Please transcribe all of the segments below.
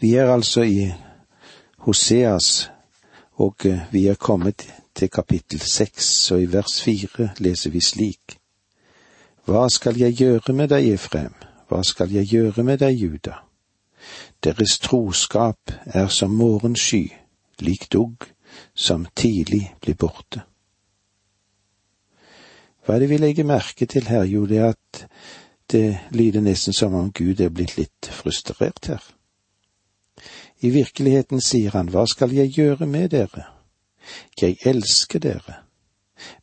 Vi er altså i Hoseas, og eh, vi er kommet til kapittel seks, og i vers fire leser vi slik. Hva skal jeg gjøre med deg, Efrem, hva skal jeg gjøre med deg, Juda? Deres troskap er som morgensky, lik dugg som tidlig blir borte. Hva er det vi legger merke til her? Jo, det er at det lyder nesten som om Gud er blitt litt frustrert her. I virkeligheten sier han, hva skal jeg gjøre med dere? Jeg elsker dere,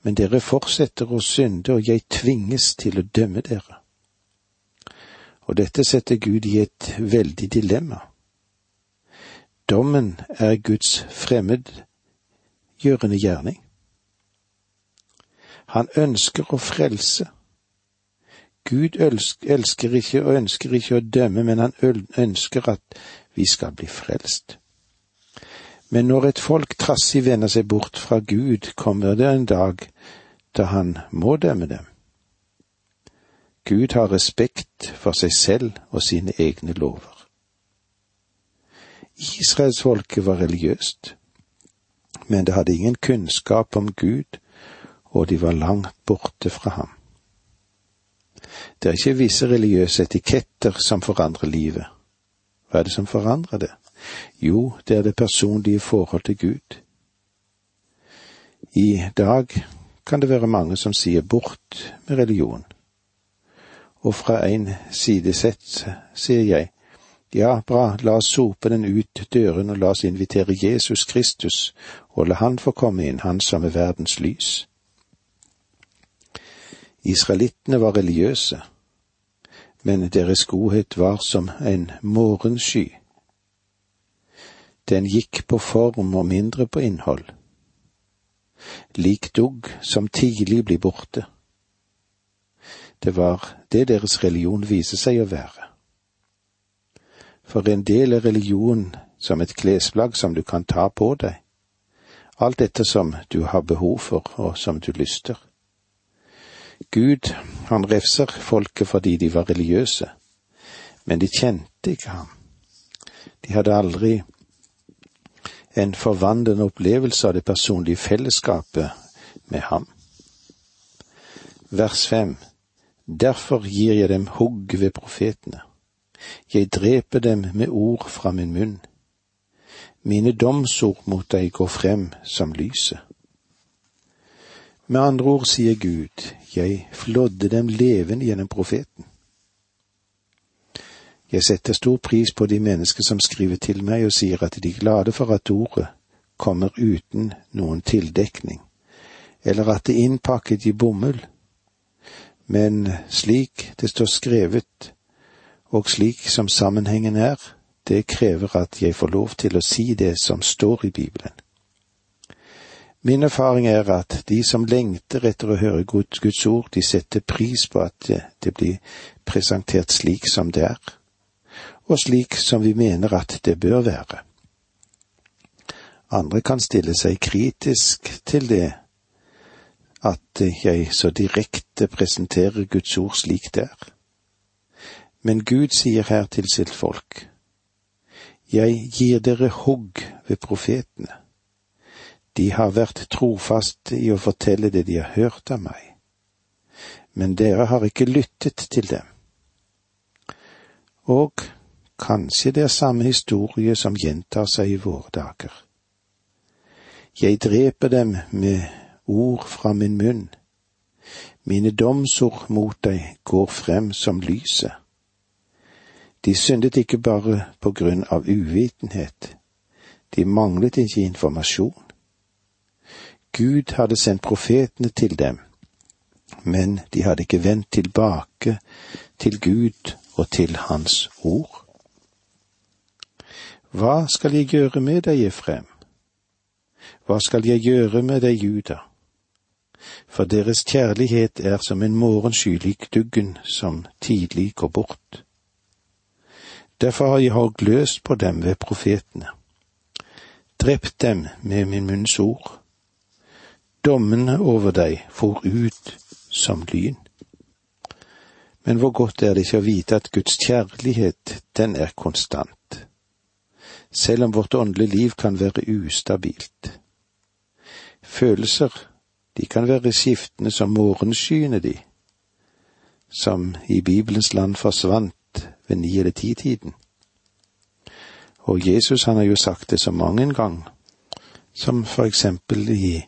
men dere fortsetter å synde, og jeg tvinges til å dømme dere. Og dette setter Gud i et veldig dilemma. Dommen er Guds fremmedgjørende gjerning. Han ønsker å frelse. Gud elsker ikke og ønsker ikke å dømme, men han ønsker at vi skal bli frelst. Men når et folk trassig vender seg bort fra Gud, kommer det en dag da han må dømme dem. Gud har respekt for seg selv og sine egne lover. Israelsfolket var religiøst, men det hadde ingen kunnskap om Gud, og de var langt borte fra ham. Det er ikke visse religiøse etiketter som forandrer livet. Hva er det som forandrer det? Jo, det er det personlige forhold til Gud. I dag kan det være mange som sier bort med religion. Og fra en side sett sier jeg, ja, bra, la oss sope den ut døren og la oss invitere Jesus Kristus og la Han få komme inn, Han som er verdens lys. Israelittene var religiøse, men deres godhet var som en morgensky. Den gikk på form og mindre på innhold. Lik dugg som tidlig blir borte. Det var det deres religion viser seg å være. For en del er religion som et klesplagg som du kan ta på deg, alt dette som du har behov for og som du lyster. Gud, han refser folket fordi de var religiøse, men de kjente ikke ham. De hadde aldri en forvandlende opplevelse av det personlige fellesskapet med ham. Vers fem Derfor gir jeg dem hugg ved profetene. Jeg dreper dem med ord fra min munn. Mine domsord mot deg går frem som lyset. Med andre ord sier Gud, jeg flådde dem levende gjennom profeten. Jeg setter stor pris på de mennesker som skriver til meg og sier at de er glade for at ordet kommer uten noen tildekning, eller at det er innpakket i bomull. Men slik det står skrevet, og slik som sammenhengen er, det krever at jeg får lov til å si det som står i Bibelen. Min erfaring er at de som lengter etter å høre Guds ord, de setter pris på at det blir presentert slik som det er, og slik som vi mener at det bør være. Andre kan stille seg kritisk til det at jeg så direkte presenterer Guds ord slik det er. Men Gud sier her til sitt folk, Jeg gir dere hogg ved profetene de har vært trofaste i å fortelle det de har hørt av meg, men dere har ikke lyttet til dem. Og kanskje det er samme historie som gjentar seg i våre dager. Jeg dreper dem med ord fra min munn. Mine domsord mot deg går frem som lyset. De syndet ikke bare på grunn av uvitenhet, de manglet ikke informasjon. Gud hadde sendt profetene til dem, men de hadde ikke vendt tilbake til Gud og til Hans ord. Hva skal jeg gjøre med deg, Efrem? Hva skal jeg gjøre med deg, Juda? For deres kjærlighet er som en morgensky lik duggen som tidlig går bort. Derfor har jeg hogd løst på dem ved profetene, drept dem med min munns ord dommene over deg for ut som lyn. Men hvor godt er det ikke å vite at Guds kjærlighet, den er konstant. selv om vårt åndelige liv kan være ustabilt. Følelser, de kan være skiftende som morgenskyene, de, som i Bibelens land forsvant ved ni eller ti-tiden. Og Jesus han har jo sagt det så mange ganger, som for eksempel i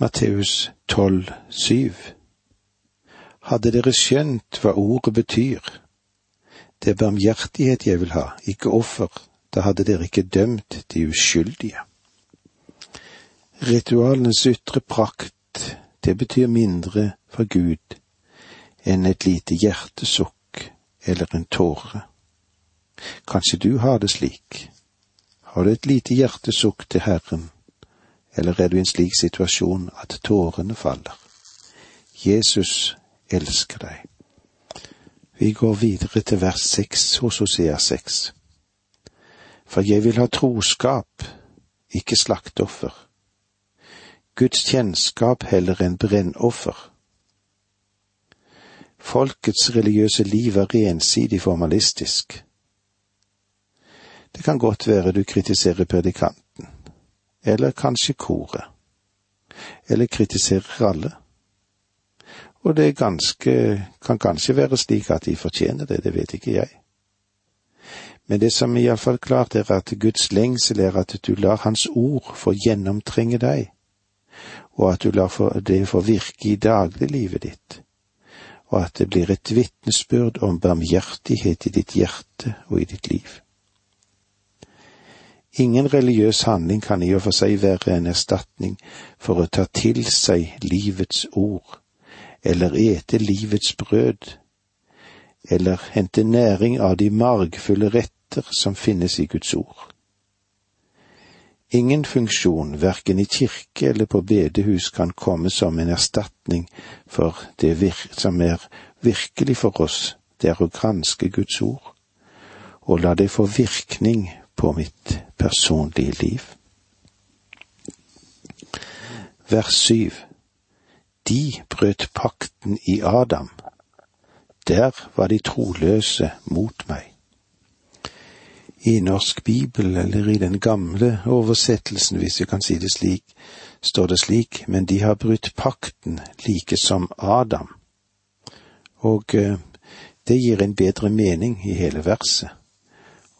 Matteus 12, 7. Hadde dere skjønt hva ordet betyr, det er barmhjertighet jeg vil ha, ikke offer, da hadde dere ikke dømt de uskyldige. Ritualenes ytre prakt, det betyr mindre for Gud enn et lite hjertesukk eller en tåre. Kanskje du har det slik. Har du et lite hjertesukk til Herren, eller er du i en slik situasjon at tårene faller? Jesus elsker deg. Vi går videre til vers seks hos Hosea seks. For jeg vil ha troskap, ikke slakteoffer. Guds kjennskap heller enn brennoffer. Folkets religiøse liv er ensidig formalistisk. Det kan godt være du kritiserer predikanten, eller kanskje koret, eller kritiserer alle. Og det ganske, kan kanskje være slik at de fortjener det, det vet ikke jeg. Men det som iallfall klart er at Guds lengsel er at du lar Hans ord få gjennomtrenge deg, og at du lar det få virke i dagliglivet ditt, og at det blir et vitnesbyrd om barmhjertighet i ditt hjerte og i ditt liv. Ingen religiøs handling kan i og for seg være en erstatning for å ta til seg livets ord, eller ete livets brød, eller hente næring av de margfulle retter som finnes i Guds ord. Ingen funksjon, verken i kirke eller på bedehus, kan komme som en erstatning for det som er virkelig for oss, det er å granske Guds ord, og la det få virkning på mitt personlige liv. Vers syv De brøt pakten i Adam der var de troløse mot meg. I Norsk bibel, eller i den gamle oversettelsen, hvis vi kan si det slik, står det slik, men de har brutt pakten like som Adam. Og eh, det gir en bedre mening i hele verset.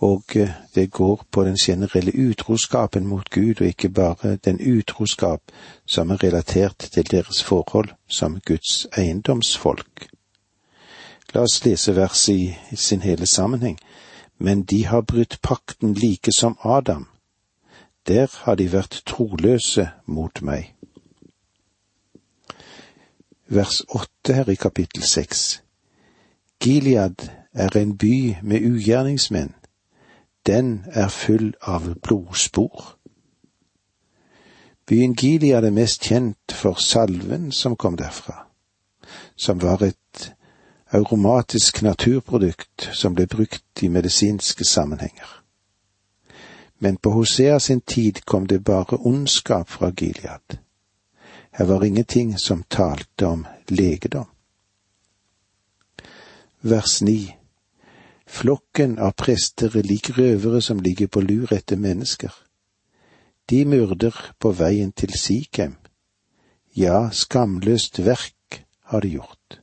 Og eh, det går på den generelle utroskapen mot Gud, og ikke bare den utroskap som er relatert til deres forhold som Guds eiendomsfolk. La oss lese verset i sin hele sammenheng. Men de har brutt pakten like som Adam. Der har de vært troløse mot meg. Vers åtte her i kapittel seks. Gilead er en by med ugjerningsmenn. Den er full av blodspor. Byen Gilead er mest kjent for salven som kom derfra, som var et aromatisk naturprodukt som ble brukt i medisinske sammenhenger. Men på Hosea sin tid kom det bare ondskap fra Gilead. Her var ingenting som talte om legedom. Vers ni Flokken av prester er lik røvere som ligger på lur etter mennesker. De myrder på veien til Sikhem. Ja, skamløst verk har de gjort.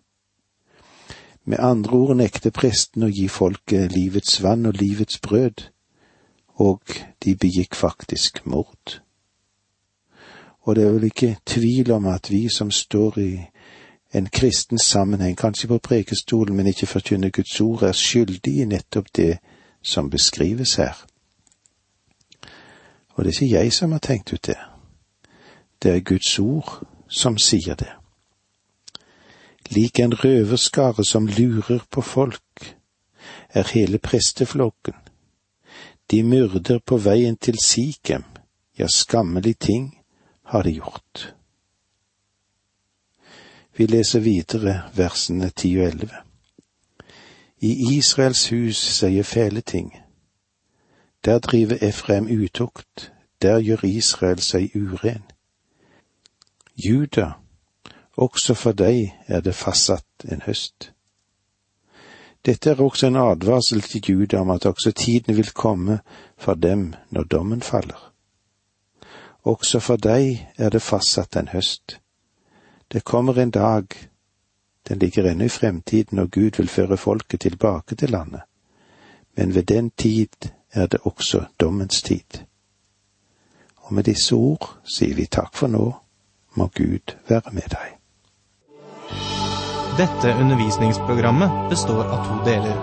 Med andre ord nekter presten å gi folket livets vann og livets brød, og de begikk faktisk mord. Og det er vel ikke tvil om at vi som står i en kristen sammenheng, kanskje på prekestolen, men ikke forkynne Guds ord, er skyldig i nettopp det som beskrives her. Og det er ikke jeg som har tenkt ut det. Det er Guds ord som sier det lik en røverskare som lurer på folk, er hele presteflokken. De myrder på veien til Sikhem, ja, skammelig ting har de gjort. Vi leser videre versene ti og elleve. I Israels hus sier fæle ting. Der driver Efrem utukt, der gjør Israel seg uren. Juda også for deg er det fastsatt en høst. Dette er også en advarsel til Juda om at også tiden vil komme for dem når dommen faller. Også for deg er det fastsatt en høst. Det kommer en dag, den ligger ennå i fremtiden, og Gud vil føre folket tilbake til landet. Men ved den tid er det også dommens tid. Og med disse ord sier vi takk for nå, må Gud være med deg. Dette undervisningsprogrammet består av to deler.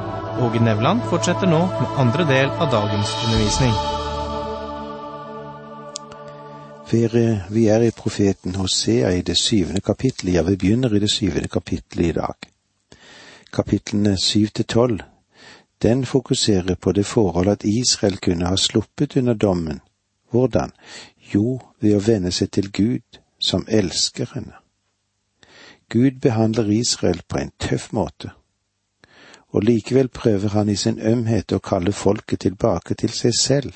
Åge Nevland fortsetter nå med andre del av dagens undervisning. Vi er i profeten Hosea i det syvende kapittelet, ja, vi begynner i det syvende kapittelet i dag. Kapitlene syv til tolv, den fokuserer på det forhold at Israel kunne ha sluppet under dommen. Hvordan? Jo, ved å vende seg til Gud, som elsker henne. Gud behandler Israel på en tøff måte, og likevel prøver han i sin ømhet å kalle folket tilbake til seg selv,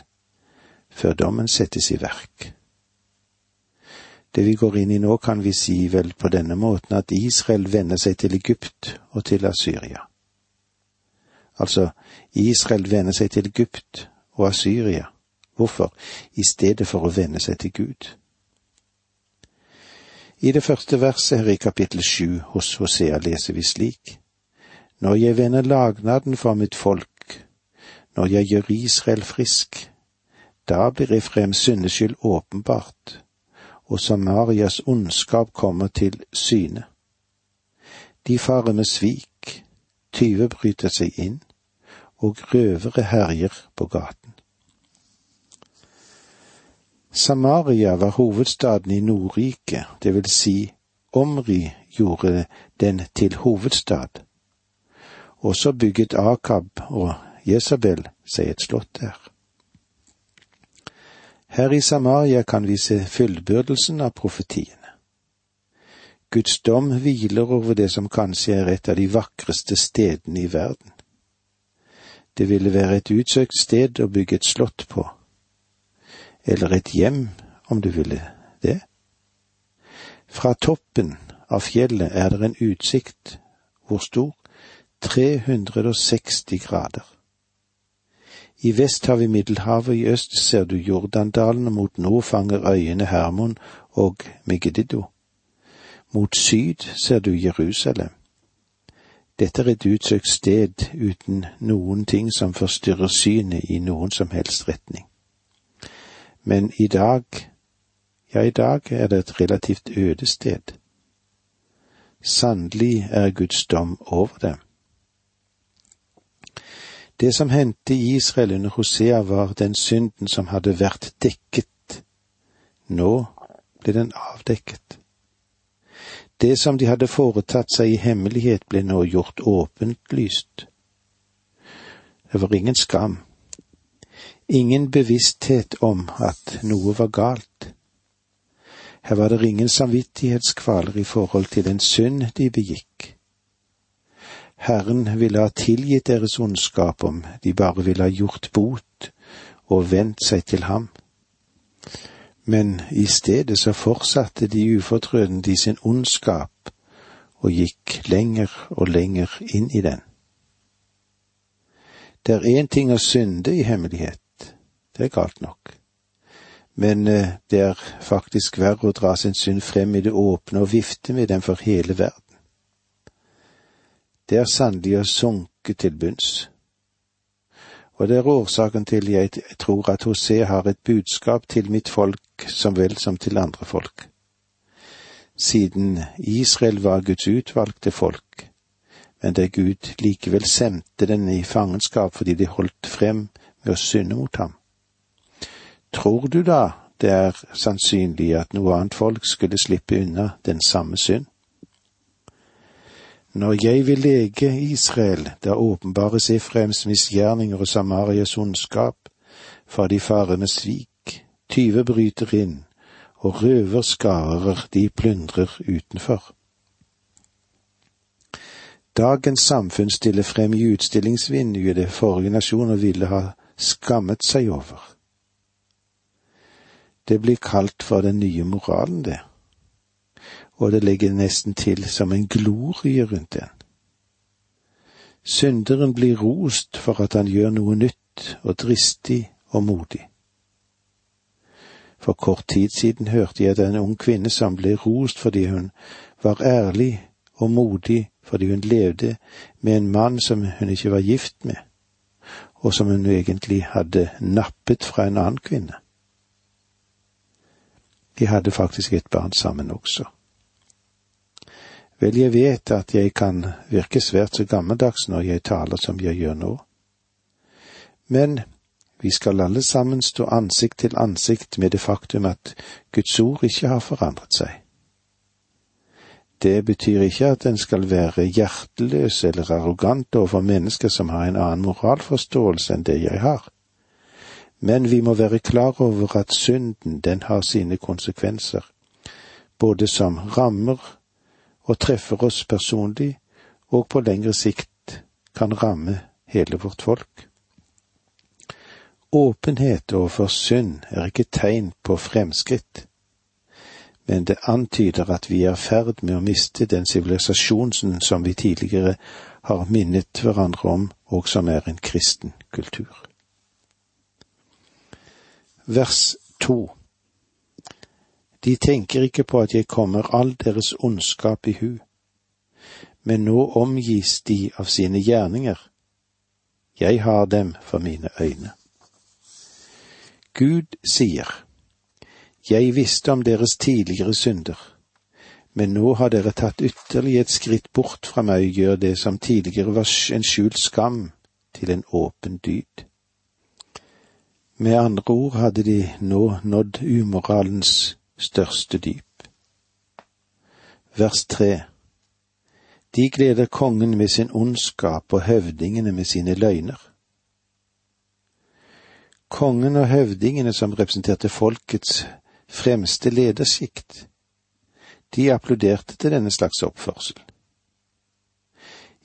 før dommen settes i verk. Det vi går inn i nå, kan vi si vel på denne måten at Israel vender seg til Egypt og til Asyria. Altså, Israel vender seg til Egypt og Asyria. Hvorfor? I stedet for å vende seg til Gud. I det første verset her i kapittel sju hos Hosea leser vi slik. Når jeg vender lagnaden for mitt folk, når jeg gjør Israel frisk, da blir Efrems syndeskyld åpenbart, og Samarias ondskap kommer til syne. De farer med svik, tyve bryter seg inn, og røvere herjer på gaten. Samaria var hovedstaden i Nordriket, det vil si Omri gjorde den til hovedstad. Og så bygget Akab og Jesabel seg et slott der. Her i Samaria kan vi se fullbyrdelsen av profetiene. Guds dom hviler over det som kanskje er et av de vakreste stedene i verden. Det ville være et utsøkt sted å bygge et slott på eller et hjem, om du ville det. Fra toppen av fjellet er det en utsikt, hvor stor? 360 grader. I vest har vi Middelhavet, i øst ser du Jordandalen, og mot nord fanger øyene Hermon og Megiddo. Mot syd ser du Jerusalem. Dette er et utsøkt sted uten noen ting som forstyrrer synet i noen som helst retning. Men i dag, ja, i dag er det et relativt øde sted. Sannelig er Guds dom over dem. Det som hendte i Israel under Hosea, var den synden som hadde vært dekket. Nå ble den avdekket. Det som de hadde foretatt seg i hemmelighet, ble nå gjort åpent lyst. Det var ingen skam ingen bevissthet om at noe var galt. Her var det ingen samvittighetskvaler i forhold til en synd de begikk. Herren ville ha tilgitt deres ondskap om de bare ville ha gjort bot og vendt seg til ham. Men i stedet så fortsatte de ufortrødent i sin ondskap og gikk lenger og lenger inn i den. Det er én ting å synde i hemmelighet, det er galt nok. Men eh, det er faktisk verre å dra sin synd frem i det åpne og vifte med den for hele verden. Det er sannelig å sunke til bunns. Og det er årsaken til jeg tror at Hosea har et budskap til mitt folk som vel som til andre folk. Siden Israel var Guds utvalgte folk, men der Gud likevel sendte den i fangenskap fordi de holdt frem med å synde mot ham. Tror du da det er sannsynlig at noe annet folk skulle slippe unna den samme synd? Når jeg vil lege Israel, da åpenbares Efraims misgjerninger og Samarias ondskap, for de farer svik, tyve bryter inn, og røverskarer de plyndrer utenfor. Dagens samfunn stiller frem i utstillingsvinduet det forrige nasjoner ville ha skammet seg over. Det blir kalt for den nye moralen, det. Og det ligger nesten til som en glorie rundt den. Synderen blir rost for at han gjør noe nytt og dristig og modig. For kort tid siden hørte jeg at en ung kvinne som ble rost fordi hun var ærlig og modig fordi hun levde med en mann som hun ikke var gift med, og som hun egentlig hadde nappet fra en annen kvinne. De hadde faktisk et barn sammen også. Vel, jeg vet at jeg kan virke svært så gammeldags når jeg taler som jeg gjør nå. Men vi skal alle sammen stå ansikt til ansikt med det faktum at Guds ord ikke har forandret seg. Det betyr ikke at en skal være hjerteløs eller arrogant overfor mennesker som har en annen moralforståelse enn det jeg har. Men vi må være klar over at synden, den har sine konsekvenser, både som rammer og treffer oss personlig, og på lengre sikt kan ramme hele vårt folk. Åpenhet overfor synd er ikke tegn på fremskritt, men det antyder at vi er i ferd med å miste den sivilisasjonen som vi tidligere har minnet hverandre om, og som er en kristen kultur. Vers to De tenker ikke på at jeg kommer all deres ondskap i hu, men nå omgis de av sine gjerninger. Jeg har dem for mine øyne. Gud sier, Jeg visste om deres tidligere synder, men nå har dere tatt ytterligere et skritt bort fra meg og gjør det som tidligere var en skjult skam, til en åpen dyd. Med andre ord hadde de nå nådd umoralens største dyp. Vers tre De gleder kongen med sin ondskap og høvdingene med sine løgner. Kongen og høvdingene som representerte folkets fremste ledersjikt, de applauderte til denne slags oppførsel.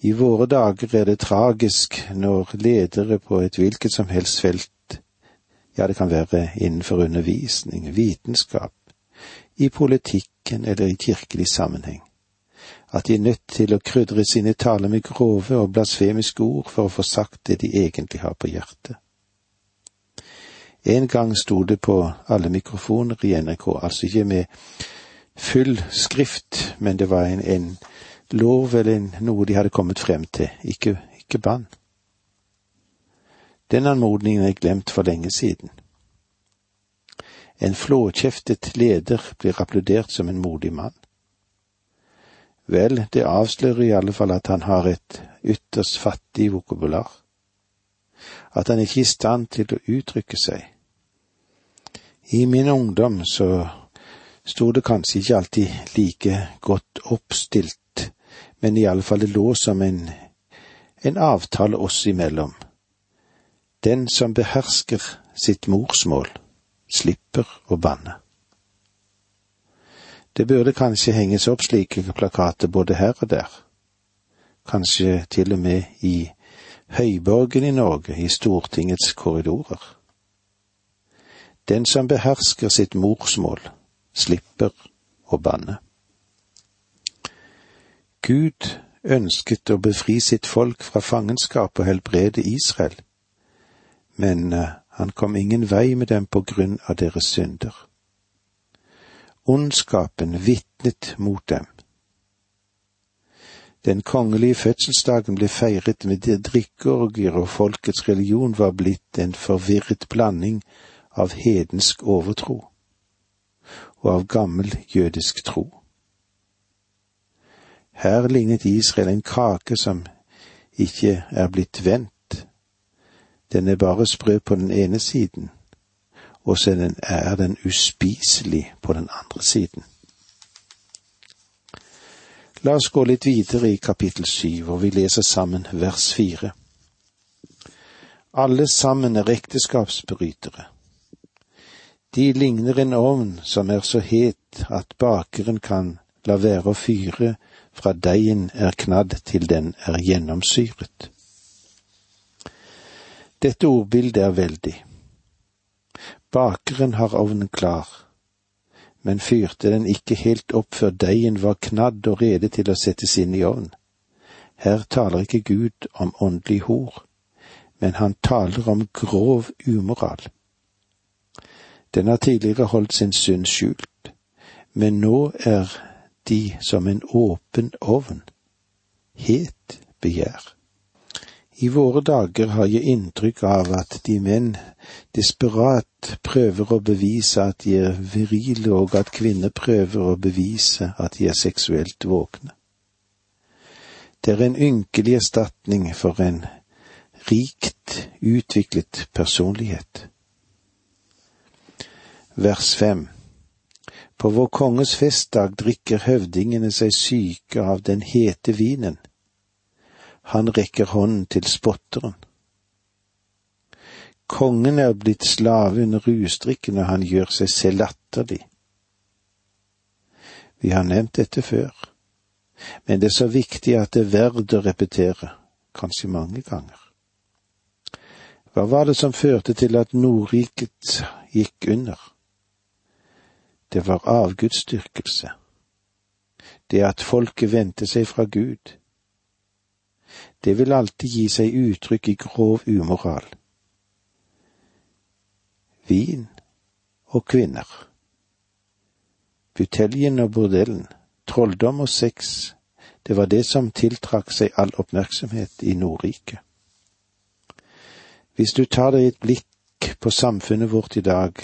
I våre dager er det tragisk når ledere på et hvilket som helst felt, ja det kan være innenfor undervisning, vitenskap, i politikken eller i kirkelig sammenheng, at de er nødt til å krydre sine taler med grove og blasfemiske ord for å få sagt det de egentlig har på hjertet. En gang sto det på alle mikrofoner i NRK, altså ikke med full skrift, men det var en, en lov eller en, noe de hadde kommet frem til, ikke, ikke bann. Den anmodningen er glemt for lenge siden. En flåkjeftet leder blir applaudert som en modig mann. Vel, det avslører i alle fall at han har et ytterst fattig vokabular, at han ikke er i stand til å uttrykke seg i min ungdom så sto det kanskje ikke alltid like godt oppstilt, men i alle fall det lå som en, en avtale oss imellom. Den som behersker sitt morsmål, slipper å banne. Det burde kanskje henges opp slike plakater både her og der, kanskje til og med i Høyborgen i Norge, i Stortingets korridorer. Den som behersker sitt morsmål, slipper å banne. Gud ønsket å befri sitt folk fra fangenskap og helbrede Israel, men eh, han kom ingen vei med dem på grunn av deres synder. Ondskapen vitnet mot dem. Den kongelige fødselsdagen ble feiret med drikkeorgier, og folkets religion var blitt en forvirret blanding av hedensk overtro og av gammel jødisk tro. Her lignet Israel en kake som ikke er blitt vendt. Den er bare sprø på den ene siden, og så er den uspiselig på den andre siden. La oss gå litt videre i kapittel syv, og vi leser sammen vers fire. Alle sammen er ekteskapsbrytere. De ligner en ovn som er så het at bakeren kan la være å fyre fra deigen er knadd til den er gjennomsyret. Dette ordbildet er veldig. Bakeren har ovnen klar, men fyrte den ikke helt opp før deigen var knadd og rede til å settes inn i ovnen. Her taler ikke Gud om åndelig hor, men han taler om grov umoral. Den har tidligere holdt sin synd skjult, men nå er de som en åpen ovn, het begjær. I våre dager har jeg inntrykk av at de menn desperat prøver å bevise at de er virile, og at kvinner prøver å bevise at de er seksuelt våkne. Det er en ynkelig erstatning for en rikt utviklet personlighet. Vers fem På vår konges festdag drikker høvdingene seg syke av den hete vinen. Han rekker hånden til spotteren. Kongen er blitt slave under rusdrikken, og han gjør seg selv latterlig. Vi har nevnt dette før, men det er så viktig at det er verdt å repetere, kanskje mange ganger. Hva var det som førte til at Nordriket gikk under? Det var avgudsdyrkelse, det at folket vendte seg fra Gud. Det vil alltid gi seg uttrykk i grov umoral. Vin og kvinner. Buteljen og bordellen, trolldom og sex, det var det som tiltrakk seg all oppmerksomhet i Nordriket. Hvis du tar deg et blikk på samfunnet vårt i dag,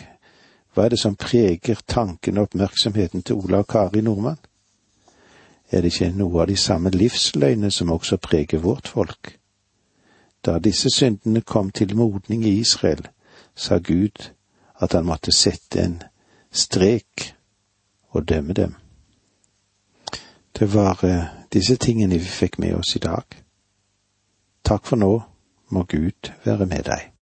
hva er det som preger tanken og oppmerksomheten til Ola og Kari Nordmann? Er det ikke noe av de samme livsløgnene som også preger vårt folk? Da disse syndene kom til modning i Israel, sa Gud at han måtte sette en strek og dømme dem. Det var eh, disse tingene vi fikk med oss i dag. Takk for nå må Gud være med deg.